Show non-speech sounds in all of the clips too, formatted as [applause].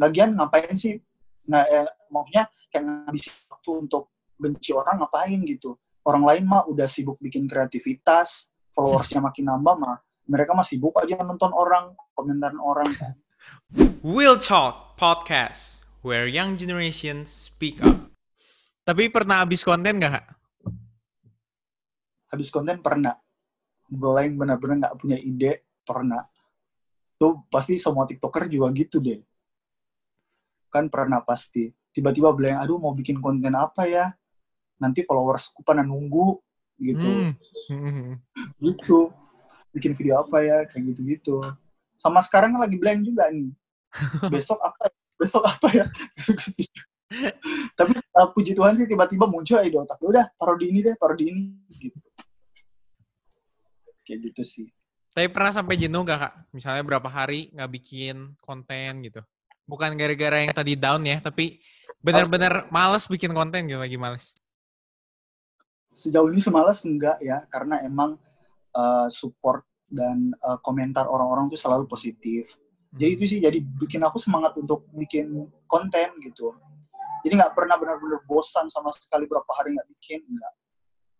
lagian ngapain sih? Nah eh, maksudnya kayak ngabisin waktu untuk benci orang ngapain gitu? Orang lain mah udah sibuk bikin kreativitas followersnya [laughs] makin nambah mah mereka mah sibuk aja nonton orang komentar orang. Kan [laughs] Will Talk Podcast, where young generations speak up. Tapi pernah habis konten gak, Kak? habis konten pernah. Blank benar-benar nggak punya ide pernah. Tuh pasti semua tiktoker juga gitu deh kan pernah pasti. Tiba-tiba blank aduh mau bikin konten apa ya? Nanti followersku pada nunggu gitu. Hmm. gitu. Bikin video apa ya? Kayak gitu gitu sama sekarang lagi blank juga nih. [laughs] Besok apa ya? besok apa ya? [laughs] Tapi uh, puji Tuhan sih tiba-tiba muncul di otak. "Ya udah parodi ini deh parodi ini gitu. Kayak gitu sih. Tapi pernah sampai jenuh gak, Kak? Misalnya berapa hari nggak bikin konten gitu. Bukan gara-gara yang tadi down ya, tapi benar-benar males bikin konten gitu, lagi males. sejauh ini semalas enggak ya karena emang uh, support dan uh, komentar orang-orang tuh selalu positif. Jadi itu sih jadi bikin aku semangat untuk bikin konten gitu. Jadi nggak pernah benar-benar bosan sama sekali berapa hari nggak bikin enggak.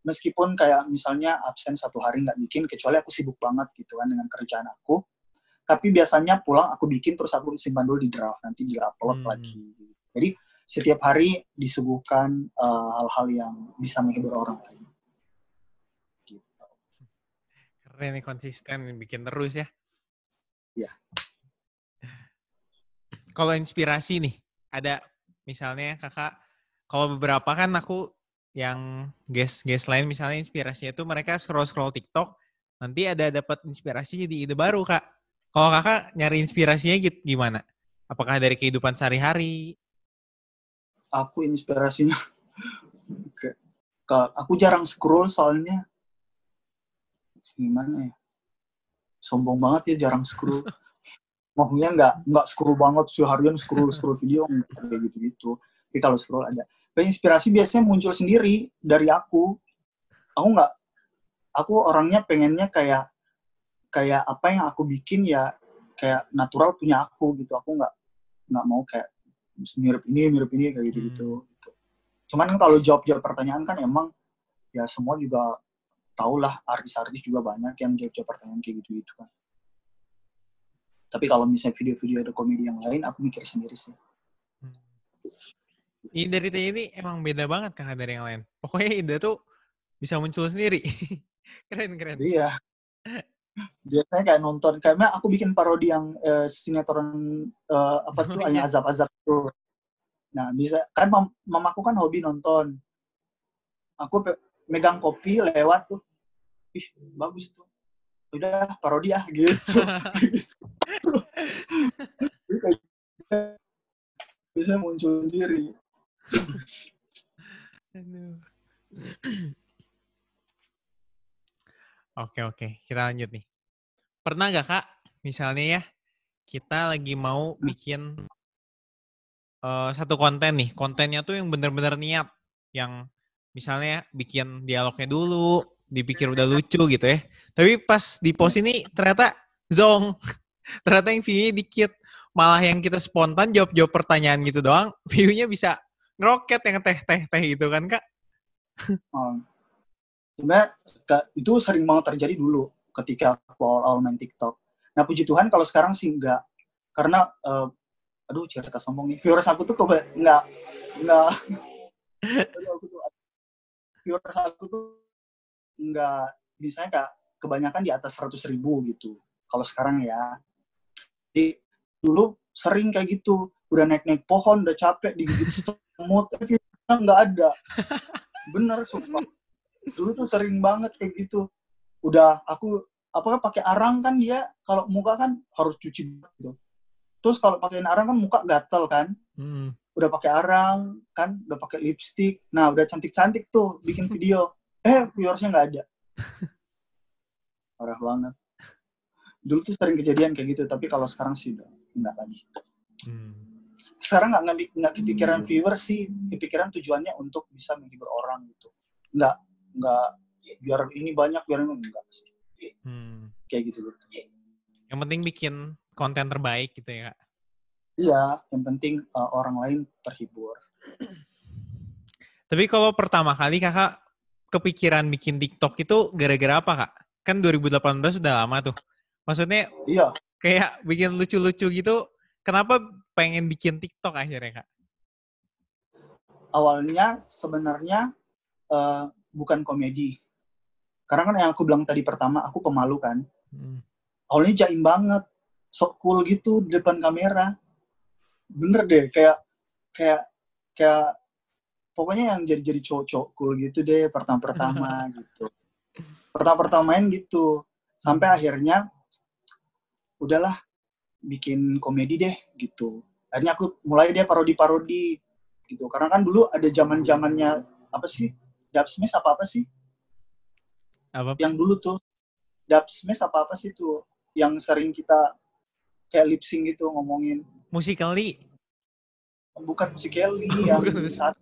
Meskipun kayak misalnya absen satu hari nggak bikin kecuali aku sibuk banget gitu kan dengan kerjaan aku tapi biasanya pulang aku bikin terus aku simpan dulu di draft nanti di upload Hmm. lagi jadi setiap hari disuguhkan uh, hal-hal yang bisa menghibur orang lain gitu Keren nih konsisten bikin terus ya. Iya. Kalau inspirasi nih, ada misalnya kakak, kalau beberapa kan aku yang guest guest lain misalnya inspirasinya tuh mereka scroll scroll TikTok, nanti ada dapat inspirasi jadi ide baru kak. Kalau kakak nyari inspirasinya gitu gimana? Apakah dari kehidupan sehari-hari? aku inspirasinya [laughs] aku jarang scroll soalnya. Gimana ya? Sombong banget ya jarang scroll. [laughs] Maksudnya nggak nggak scroll banget seharian scroll scroll video kayak gitu gitu tapi kalau scroll ada. Tapi inspirasi biasanya muncul sendiri dari aku. Aku nggak aku orangnya pengennya kayak kayak apa yang aku bikin ya kayak natural punya aku gitu. Aku nggak nggak mau kayak mirip ini mirip ini kayak gitu gitu, cuman kan kalau jawab jawab pertanyaan kan emang ya semua juga tau lah artis-artis juga banyak yang jawab jawab pertanyaan kayak gitu gitu kan. Tapi kalau misalnya video-video ada komedi yang lain aku mikir sendiri sih. Ini dari Teh ini emang beda banget kakak dari yang lain. Pokoknya ide tuh bisa muncul sendiri. [laughs] keren keren. Jadi ya biasanya kayak nonton karena aku bikin parodi yang eh, sinetron eh, apa tuh [laughs] yang azab-azab tuh. Nah, bisa kan mam mamaku kan hobi nonton. Aku pe- megang kopi lewat tuh. Ih, bagus tuh. Udah parodi ah gitu. [laughs] Bisa muncul sendiri. Oke oke, kita lanjut nih. Pernah gak kak, misalnya ya, kita lagi mau bikin eh, satu konten nih, kontennya tuh yang bener-bener niat, yang misalnya bikin dialognya dulu, dipikir udah lucu gitu ya. Tapi pas di post ini ternyata zong, [laughs] ternyata yang view-nya dikit. Malah yang kita spontan jawab-jawab pertanyaan gitu doang, view-nya bisa ngeroket yang teh-teh-teh gitu kan kak. Um, sebenarnya itu sering banget terjadi dulu ketika aku awal-awal main TikTok. Nah puji Tuhan kalau sekarang sih enggak, karena eh, aduh cerita sombong nih, viewers aku tuh kok enggak enggak viewers aku tuh enggak misalnya kayak kebanyakan di atas 100 ribu gitu. Kalau sekarang ya, jadi dulu sering kayak gitu, udah naik-naik pohon, udah capek digigit semut, tapi enggak ada. Bener sumpah dulu tuh sering banget kayak gitu. Udah aku apakah pakai arang kan dia kalau muka kan harus cuci gitu. Terus kalau pakai arang kan muka gatel kan. Hmm. udah pakai arang kan udah pakai lipstick. Nah udah cantik cantik tuh bikin video. [laughs] Eh viewersnya nggak ada. Parah banget. Dulu tuh sering kejadian kayak gitu tapi kalau sekarang sih udah nggak lagi. Hmm. sekarang nggak nggak kepikiran viewer sih. Kepikiran tujuannya untuk bisa menghibur orang gitu. Nggak nggak biar ini banyak biar ini enggak sih Hmm. kayak gitu gitu Yang penting bikin konten terbaik gitu ya kak. iya yang penting uh, orang lain terhibur Tapi kalau pertama kali kakak kepikiran bikin TikTok itu gara-gara apa kak? Kan 2018 sudah lama tuh. Maksudnya iya kayak bikin lucu-lucu gitu. Kenapa pengen bikin TikTok akhirnya kak? awalnya sebenarnya uh, bukan komedi. Karena kan yang aku bilang tadi pertama aku pemalu kan. Hmm. awalnya jaim banget sok cool gitu di depan kamera. Bener deh kayak kayak kayak pokoknya yang jadi jadi cowok-cowok cool gitu deh pertama-pertama [laughs] gitu. Pertama-pertama main gitu. Sampai akhirnya udahlah bikin komedi deh gitu. Akhirnya aku mulai deh parodi-parodi gitu. Karena kan dulu ada zaman zamannya apa sih dubsmash apa apa sih? Apa? yang dulu tuh. Dubsmash apa apa sih tuh? Yang sering kita kayak lip sync gitu ngomongin. Musically. bukan musik Kelly [laughs] yang saat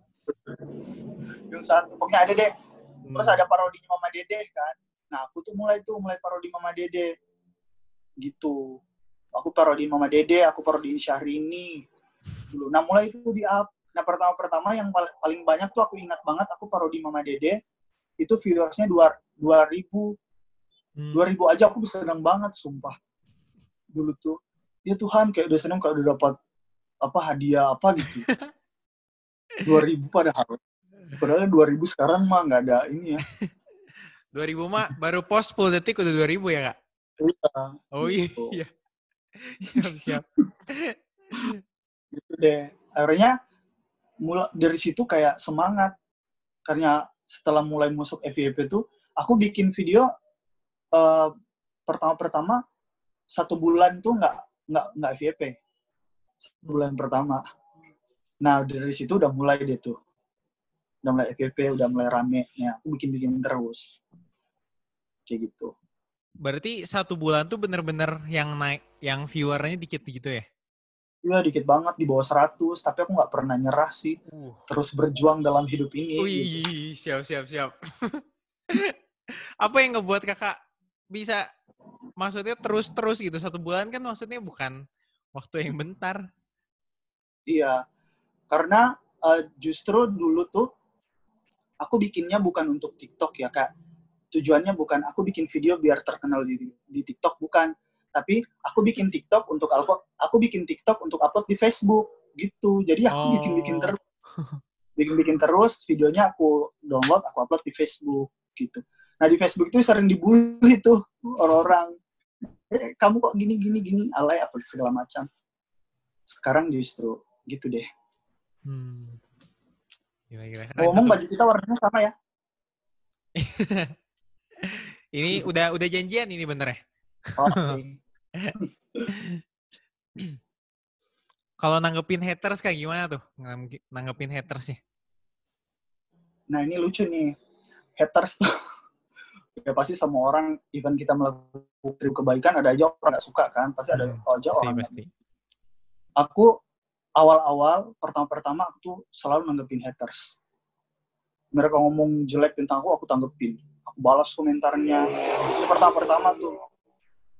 yang saat pokoknya ada deh. Terus Hmm. ada parodinya Mama Dede kan? Nah aku tuh mulai tuh mulai parodi Mama Dede. Gitu. Aku parodi Mama Dede aku parodi Syahrini. Dulu. Nah mulai itu di up nah pertama pertama yang pal- paling banyak tuh aku ingat banget aku parodi Mama Dede itu viewersnya dua dua ribu Hmm. dua ribu aja aku bisa seneng banget sumpah dulu tuh ya Tuhan kayak udah seneng kayak udah dapat apa hadiah apa gitu [laughs] dua ribu padahal padahal dua ribu sekarang mah nggak ada ini ya [laughs] 2000 mah baru post 10 detik udah 2000 ya kak? Iya, Oh iya. Gitu. iya. [laughs] Siap, siap. gitu deh akhirnya mulai dari situ kayak semangat. Karena setelah mulai masuk FYP tuh aku bikin video eh, pertama-pertama satu bulan tuh nggak nggak nggak FYP bulan pertama. Nah dari situ udah mulai deh tuh. Udah mulai FYP udah mulai rame ya aku bikin bikin terus. Kayak gitu. Berarti satu bulan tuh bener-bener yang naik, yang viewernya dikit gitu ya? Iya dikit banget di bawah 100 tapi aku nggak pernah nyerah sih Uh. terus berjuang dalam hidup ini gitu. Wih, siap, siap, siap. [laughs] Apa yang ngebuat kakak bisa, maksudnya terus-terus gitu, satu bulan kan maksudnya bukan waktu yang bentar. Iya, karena eh, justru dulu tuh aku bikinnya bukan untuk TikTok ya kak. Tujuannya bukan aku bikin video biar terkenal di, di TikTok bukan, tapi aku bikin TikTok untuk upload. Aku bikin TikTok untuk upload di Facebook gitu. Jadi aku Oh. bikin-bikin terus, bikin-bikin terus videonya aku download, aku upload di Facebook gitu. Nah di Facebook itu sering dibully tuh orang-orang. Eh, kamu kok gini gini gini alay apa segala macam. Sekarang justru gitu deh. Hmm. Gila, gila. Keren Ngomong baju kita warnanya sama ya. [laughs] Ini udah udah janjian ini bener ya? Oh. Kalau nanggepin haters kayak gimana tuh? Nangge- Nanggepin hatersnya? Nah ini lucu nih. Haters tuh. [laughs] ya pasti semua orang, even kita melakukan kebaikan, ada aja orang gak suka kan. Pasti ada Hmm, aja Pasti, orang. pasti. Aku awal-awal, pertama-pertama aku tuh selalu nanggepin haters. Mereka ngomong jelek tentang aku, aku tanggepin. Aku balas komentarnya. Itu pertama-pertama tuh.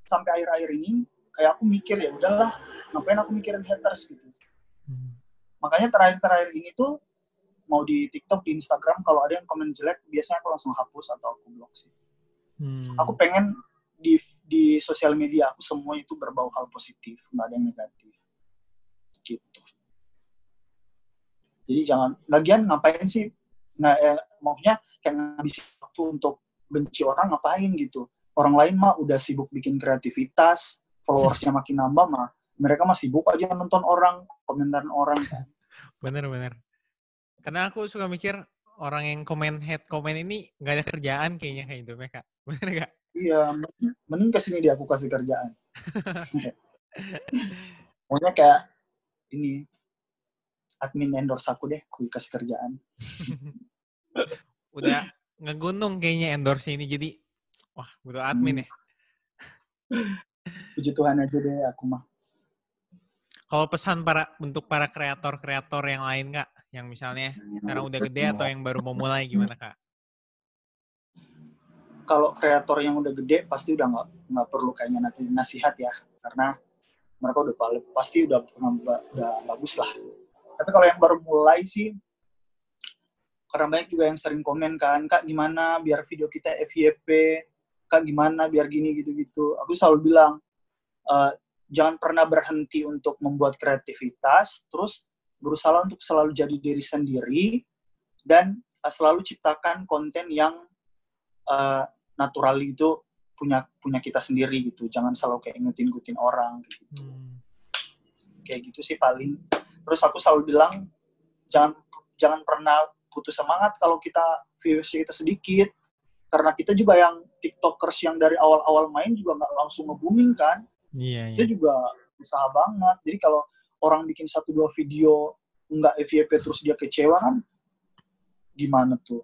Sampai akhir-akhir ini, kayak aku mikir ya udahlah, ngapain aku mikirin haters gitu. Hmm. makanya terakhir-terakhir ini tuh mau di TikTok, di Instagram kalau ada yang komen jelek biasanya aku langsung hapus atau aku blok sih. Hmm. Aku pengen di di sosial media aku semua itu berbau hal positif, nggak ada yang negatif. Gitu. Jadi jangan lagian ngapain sih nggak eh, maksudnya kayak ngabisin waktu untuk benci orang ngapain gitu. Orang lain mah udah sibuk bikin kreativitas, followersnya makin nambah mah mereka mah sibuk aja nonton orang, komentaran orang kan. [laughs] Bener, bener. Karena aku suka mikir orang yang komen head komen ini nggak ada kerjaan kayaknya kayak hidupnya kak. [laughs] Bener gak? Iya, mending- mending ke sini dia aku kasih kerjaan. [laughs] Pokoknya kayak ini admin endorse aku deh, aku kasih kerjaan. Udah ngegunung kayaknya endorse ini jadi wah butuh admin ya. [laughs] Puji Tuhan aja deh aku mah. Kalau pesan para untuk para kreator-kreator yang lain kak, yang misalnya sekarang udah gede atau yang baru mau mulai gimana kak? Kalau kreator yang udah gede pasti udah nggak nggak perlu kayaknya nanti nasihat ya, karena mereka udah pasti udah udah bagus lah tapi kalau yang baru mulai sih karena banyak juga yang sering komen kan kak gimana biar video kita FYP kak gimana biar gini gitu-gitu? Aku selalu bilang uh, jangan pernah berhenti untuk membuat kreativitas terus berusaha untuk selalu jadi diri sendiri dan uh, selalu ciptakan konten yang uh, natural itu punya punya kita sendiri gitu. Jangan selalu kayak ngutin-ngutin orang gitu. Hmm. kayak gitu sih paling. Terus aku selalu bilang jangan jangan pernah putus semangat kalau kita viewersnya kita sedikit karena kita juga yang tiktokers yang dari awal-awal main juga nggak langsung nge-booming kan iya, iya. itu juga usaha banget jadi kalau orang bikin satu dua video nggak FYP terus dia kecewa kan gimana tuh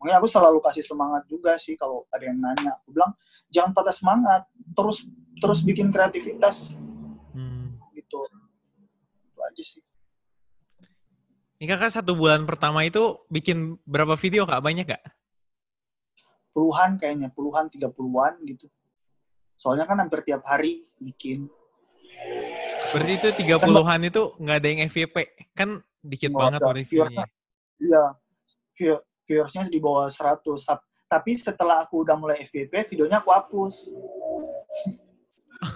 makanya aku selalu kasih semangat juga sih kalau ada yang nanya aku bilang jangan patah semangat terus terus bikin kreativitas hmm. gitu aja sih. Ini kakak satu bulan pertama itu bikin berapa video kak? Banyak kak? Puluhan kayaknya, puluhan, tiga puluhan gitu. Soalnya kan hampir tiap hari bikin. Berarti itu tiga puluhan kan, itu nggak ada yang FYP? Kan dikit banget reviewnya. Iya, viewersnya di bawah 100. Tapi setelah aku udah mulai FYP, videonya aku hapus.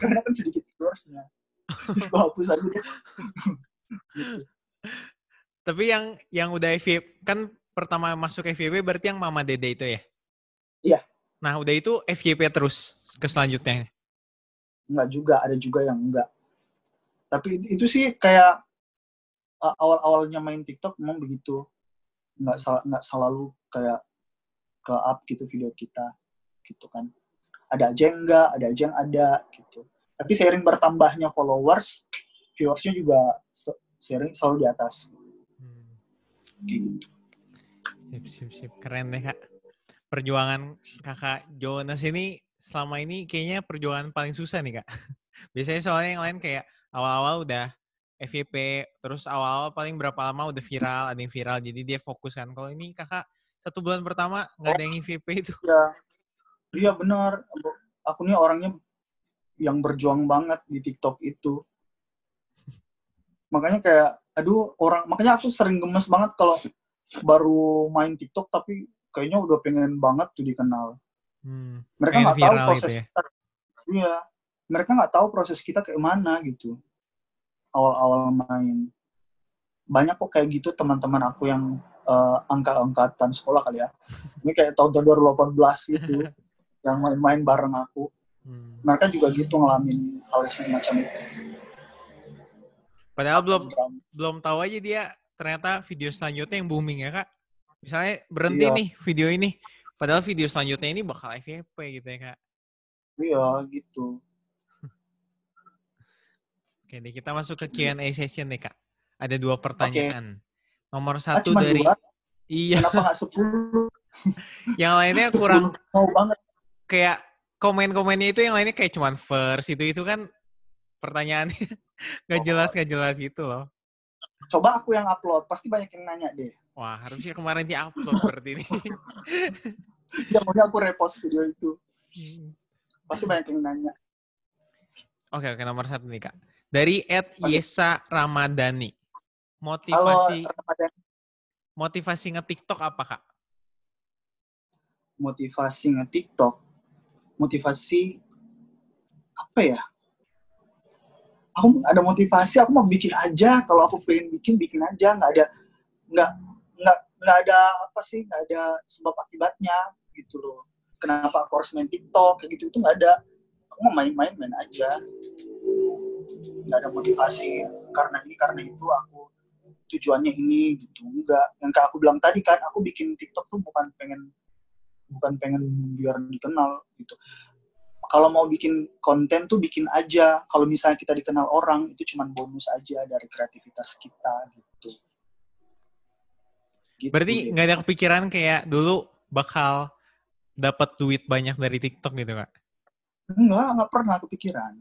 Karena kan sedikit viewersnya. [laughs] aku hapus aja Tapi yang yang udah FYP kan pertama masuk FYP berarti yang Mama Dede itu ya? Iya. Nah, udah itu FYP terus ke selanjutnya. Enggak juga, ada juga yang enggak. Tapi itu sih kayak uh, awal-awalnya main TikTok memang begitu. Enggak sal enggak selalu kayak ke up gitu video kita gitu kan. Ada aja yang enggak, ada aja yang ada gitu. Tapi seiring bertambahnya followers, viewersnya juga sharing selalu di atas. Hmm. Gitu. Sip, sip, sip. Keren deh, Kak. Perjuangan kakak Jonas ini selama ini kayaknya perjuangan paling susah nih, Kak. [laughs] Biasanya soalnya yang lain kayak awal-awal udah FYP, terus awal-awal paling berapa lama udah viral, ada yang viral, jadi dia fokus kan. Kalau ini kakak satu bulan pertama nggak ada yang FYP itu. Iya, iya benar. Aku nih orangnya yang berjuang banget di TikTok itu makanya kayak aduh orang makanya aku sering gemes banget kalau baru main TikTok tapi kayaknya udah pengen banget tuh dikenal. Hmm. mereka nggak tahu proses gitu ya? kita. Iya. Mereka nggak tahu proses kita kayak mana gitu. Awal-awal main. Banyak kok kayak gitu teman-teman aku yang uh, angka-angkatan sekolah kali ya. [laughs] Ini kayak tahun-tahun 2018 gitu [laughs] yang main-main bareng aku. Hmm. mereka juga gitu ngalamin hal semacam itu. Padahal belum belum tahu aja dia ternyata video selanjutnya yang booming ya kak. Misalnya berhenti iya. nih video ini, padahal video selanjutnya ini bakal FYP gitu ya kak. Iya gitu. Oke deh kita masuk ke Q&A session nih kak. Ada dua pertanyaan. Okay. Nomor ah, satu ah, dari dua? Iya. Kenapa nggak sepuluh? [laughs] yang lainnya kurang mau banget. Kayak komen-komennya itu yang lainnya kayak cuman first itu itu kan pertanyaannya [laughs] Gak jelas, gak jelas gitu loh. Coba aku yang upload, pasti banyak yang nanya deh. Wah, harusnya kemarin dia upload seperti ini. [laughs] ya, maunya aku repost video itu. Hmm. Pasti banyak yang nanya. Oke, oke, nomor satu nih, Kak. Dari Ed Yesa Ramadhani. Motivasi Halo, Ramadhani. motivasi nge-TikTok apa, Kak? Motivasi nge-TikTok? Motivasi apa ya? aku ada motivasi aku mau bikin aja kalau aku pengen bikin bikin aja nggak ada nggak nggak nggak ada apa sih nggak ada sebab akibatnya gitu loh. Kenapa aku harus main TikTok kayak gitu itu nggak ada. Aku mau main-main main aja. Nggak ada motivasi. Karena ini karena itu aku tujuannya ini gitu. Enggak yang kayak aku bilang tadi kan aku bikin TikTok tuh bukan pengen bukan pengen biar dikenal gitu. Kalau mau bikin konten tuh bikin aja. Kalau misalnya kita dikenal orang itu cuma bonus aja dari kreativitas kita gitu. Gitu Berarti nggak ada kepikiran kayak dulu bakal dapat duit banyak dari TikTok gitu kak? Enggak, nggak pernah kepikiran.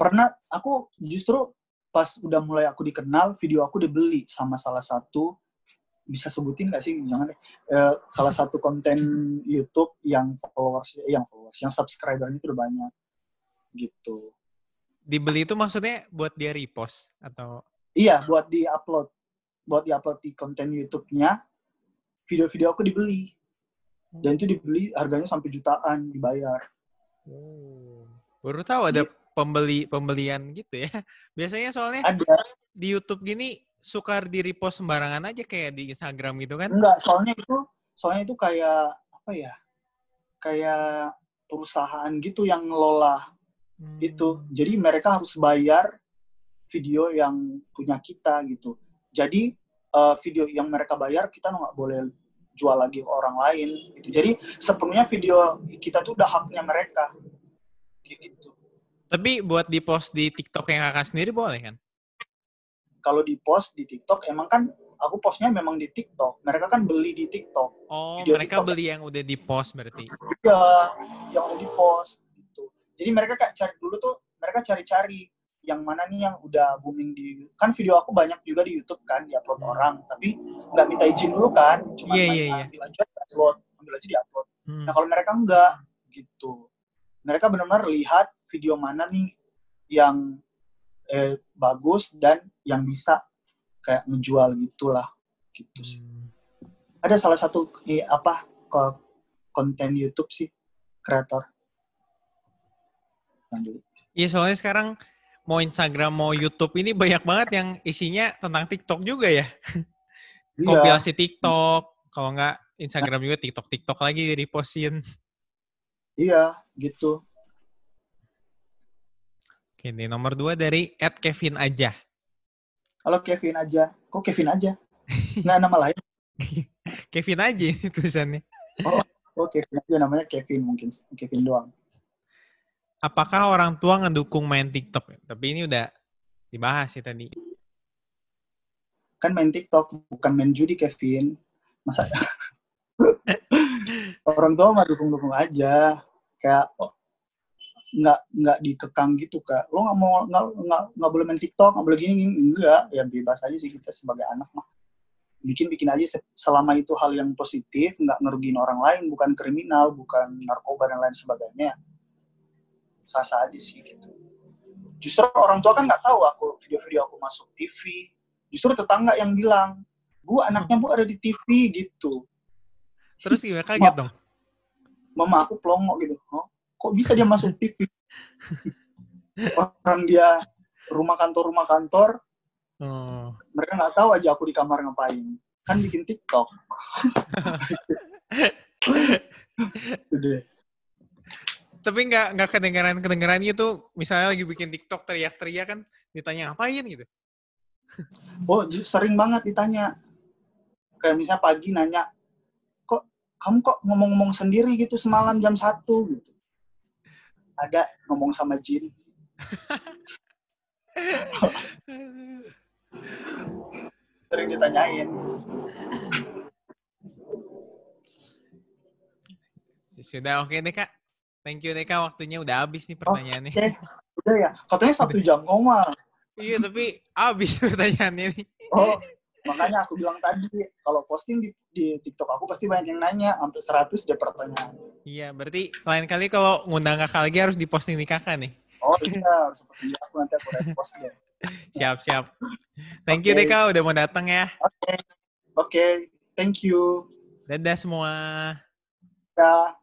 Pernah, aku justru pas udah mulai aku dikenal, video aku dibeli sama salah satu bisa sebutin nggak sih jangan deh uh, salah satu konten YouTube yang followers yang followers yang subscribernya itu udah banyak gitu dibeli itu maksudnya buat dia repost atau Iya, buat di-upload. Buat di-upload di konten YouTube-nya, video-video aku dibeli. Dan itu dibeli harganya sampai jutaan dibayar. Oh. Baru tahu ada pembeli pembelian gitu ya. [laughs] Biasanya soalnya Ada. di YouTube gini suka di repost sembarangan aja kayak di Instagram gitu kan. Enggak, soalnya itu soalnya itu kayak apa ya? Kayak perusahaan gitu yang ngelola Hmm. itu. Jadi mereka harus bayar video yang punya kita gitu. Jadi eh, video yang mereka bayar kita nggak boleh jual lagi ke orang lain gitu. Jadi sepenuhnya video kita tuh udah haknya mereka. Gitu. Tapi buat di post di TikTok yang kakak sendiri boleh kan? Kalau di post di TikTok emang kan aku postnya memang di TikTok. Mereka kan beli di TikTok. Oh, Video mereka TikTok. beli yang udah di post berarti. Iya, yang udah di post gitu. Jadi mereka kayak cari dulu tuh mereka cari-cari yang mana nih yang udah booming di kan video aku banyak juga di YouTube kan diupload orang tapi nggak minta izin dulu kan cuma main- iya, iya. ambil aja upload ambil aja diupload Hmm. nah kalau mereka enggak gitu mereka benar-benar lihat video mana nih yang eh, bagus dan yang bisa kayak ngejual gitulah gitu sih Hmm. ada salah satu eh, apa ko- konten YouTube sih kreator beli. Iya soalnya sekarang mau Instagram mau YouTube ini banyak banget yang isinya tentang TikTok juga ya. Iya, Kompilasi TikTok, kalau nggak Instagram juga TikTok TikTok lagi di repostin. iya gitu. Oke, ini nomor dua dari Ed Kevin aja. Kalau Kevin aja, kok Kevin aja? Nggak nama lain. [laughs] Kevin aja tulisannya. Oh Kevin aja namanya Kevin mungkin Kevin doang. Apakah orang tua ngedukung main TikTok? Tapi ini udah dibahas sih tadi. Kan main TikTok bukan main judi Kevin. Masa [laughs] orang tua mah dukung-dukung aja. Kayak oh, nggak nggak dikekang gitu kak. Lo nggak mau nggak nggak nggak boleh main TikTok, nggak boleh gini, gini enggak. Ya bebas aja sih kita sebagai anak mah. Bikin-bikin aja se- selama itu hal yang positif, nggak ngerugiin orang lain, bukan kriminal, bukan narkoba dan lain sebagainya. Sah-sah aja sih gitu. Justru orang tua kan nggak tahu aku video-video aku masuk TV. Justru tetangga yang bilang, bu anaknya bu ada di TV gitu. Terus gimana kaget dong? [laughs] Mama aku pelongo gitu. Oh, kok bisa dia masuk TV? [laughs] Orang dia rumah kantor rumah kantor, Oh. mereka nggak tahu aja aku di kamar ngapain. Kan bikin TikTok. [laughs] Itu deh. Tapi nggak nggak kedengaran kedengaran gitu. Misalnya lagi bikin TikTok teriak-teriak kan ditanya ngapain gitu. Oh, sering banget ditanya. Kayak misalnya pagi nanya, kok kamu kok ngomong-ngomong sendiri gitu semalam jam 1 gitu. Ada ngomong sama Jin. [laughs] Sering ditanyain. Sudah oke deh kak. Thank you deh kak. Waktunya udah habis nih pertanyaannya. Oke, udah ya. Katanya satu jam koma. Iya tapi habis [laughs] pertanyaannya nih. Oh, makanya aku bilang tadi, kalau posting di, di TikTok aku pasti banyak yang nanya, sampai 100 dia pertanyaan. Iya berarti lain kali kalau ngundang kakak lagi harus diposting di kakak nih. Oh iya, harus posting aku nanti aku repost deh. [laughs] Siap siap. Thank you Oke. deh kak udah mau datang ya. Oke, oke, thank you. Dadah semua. Ya.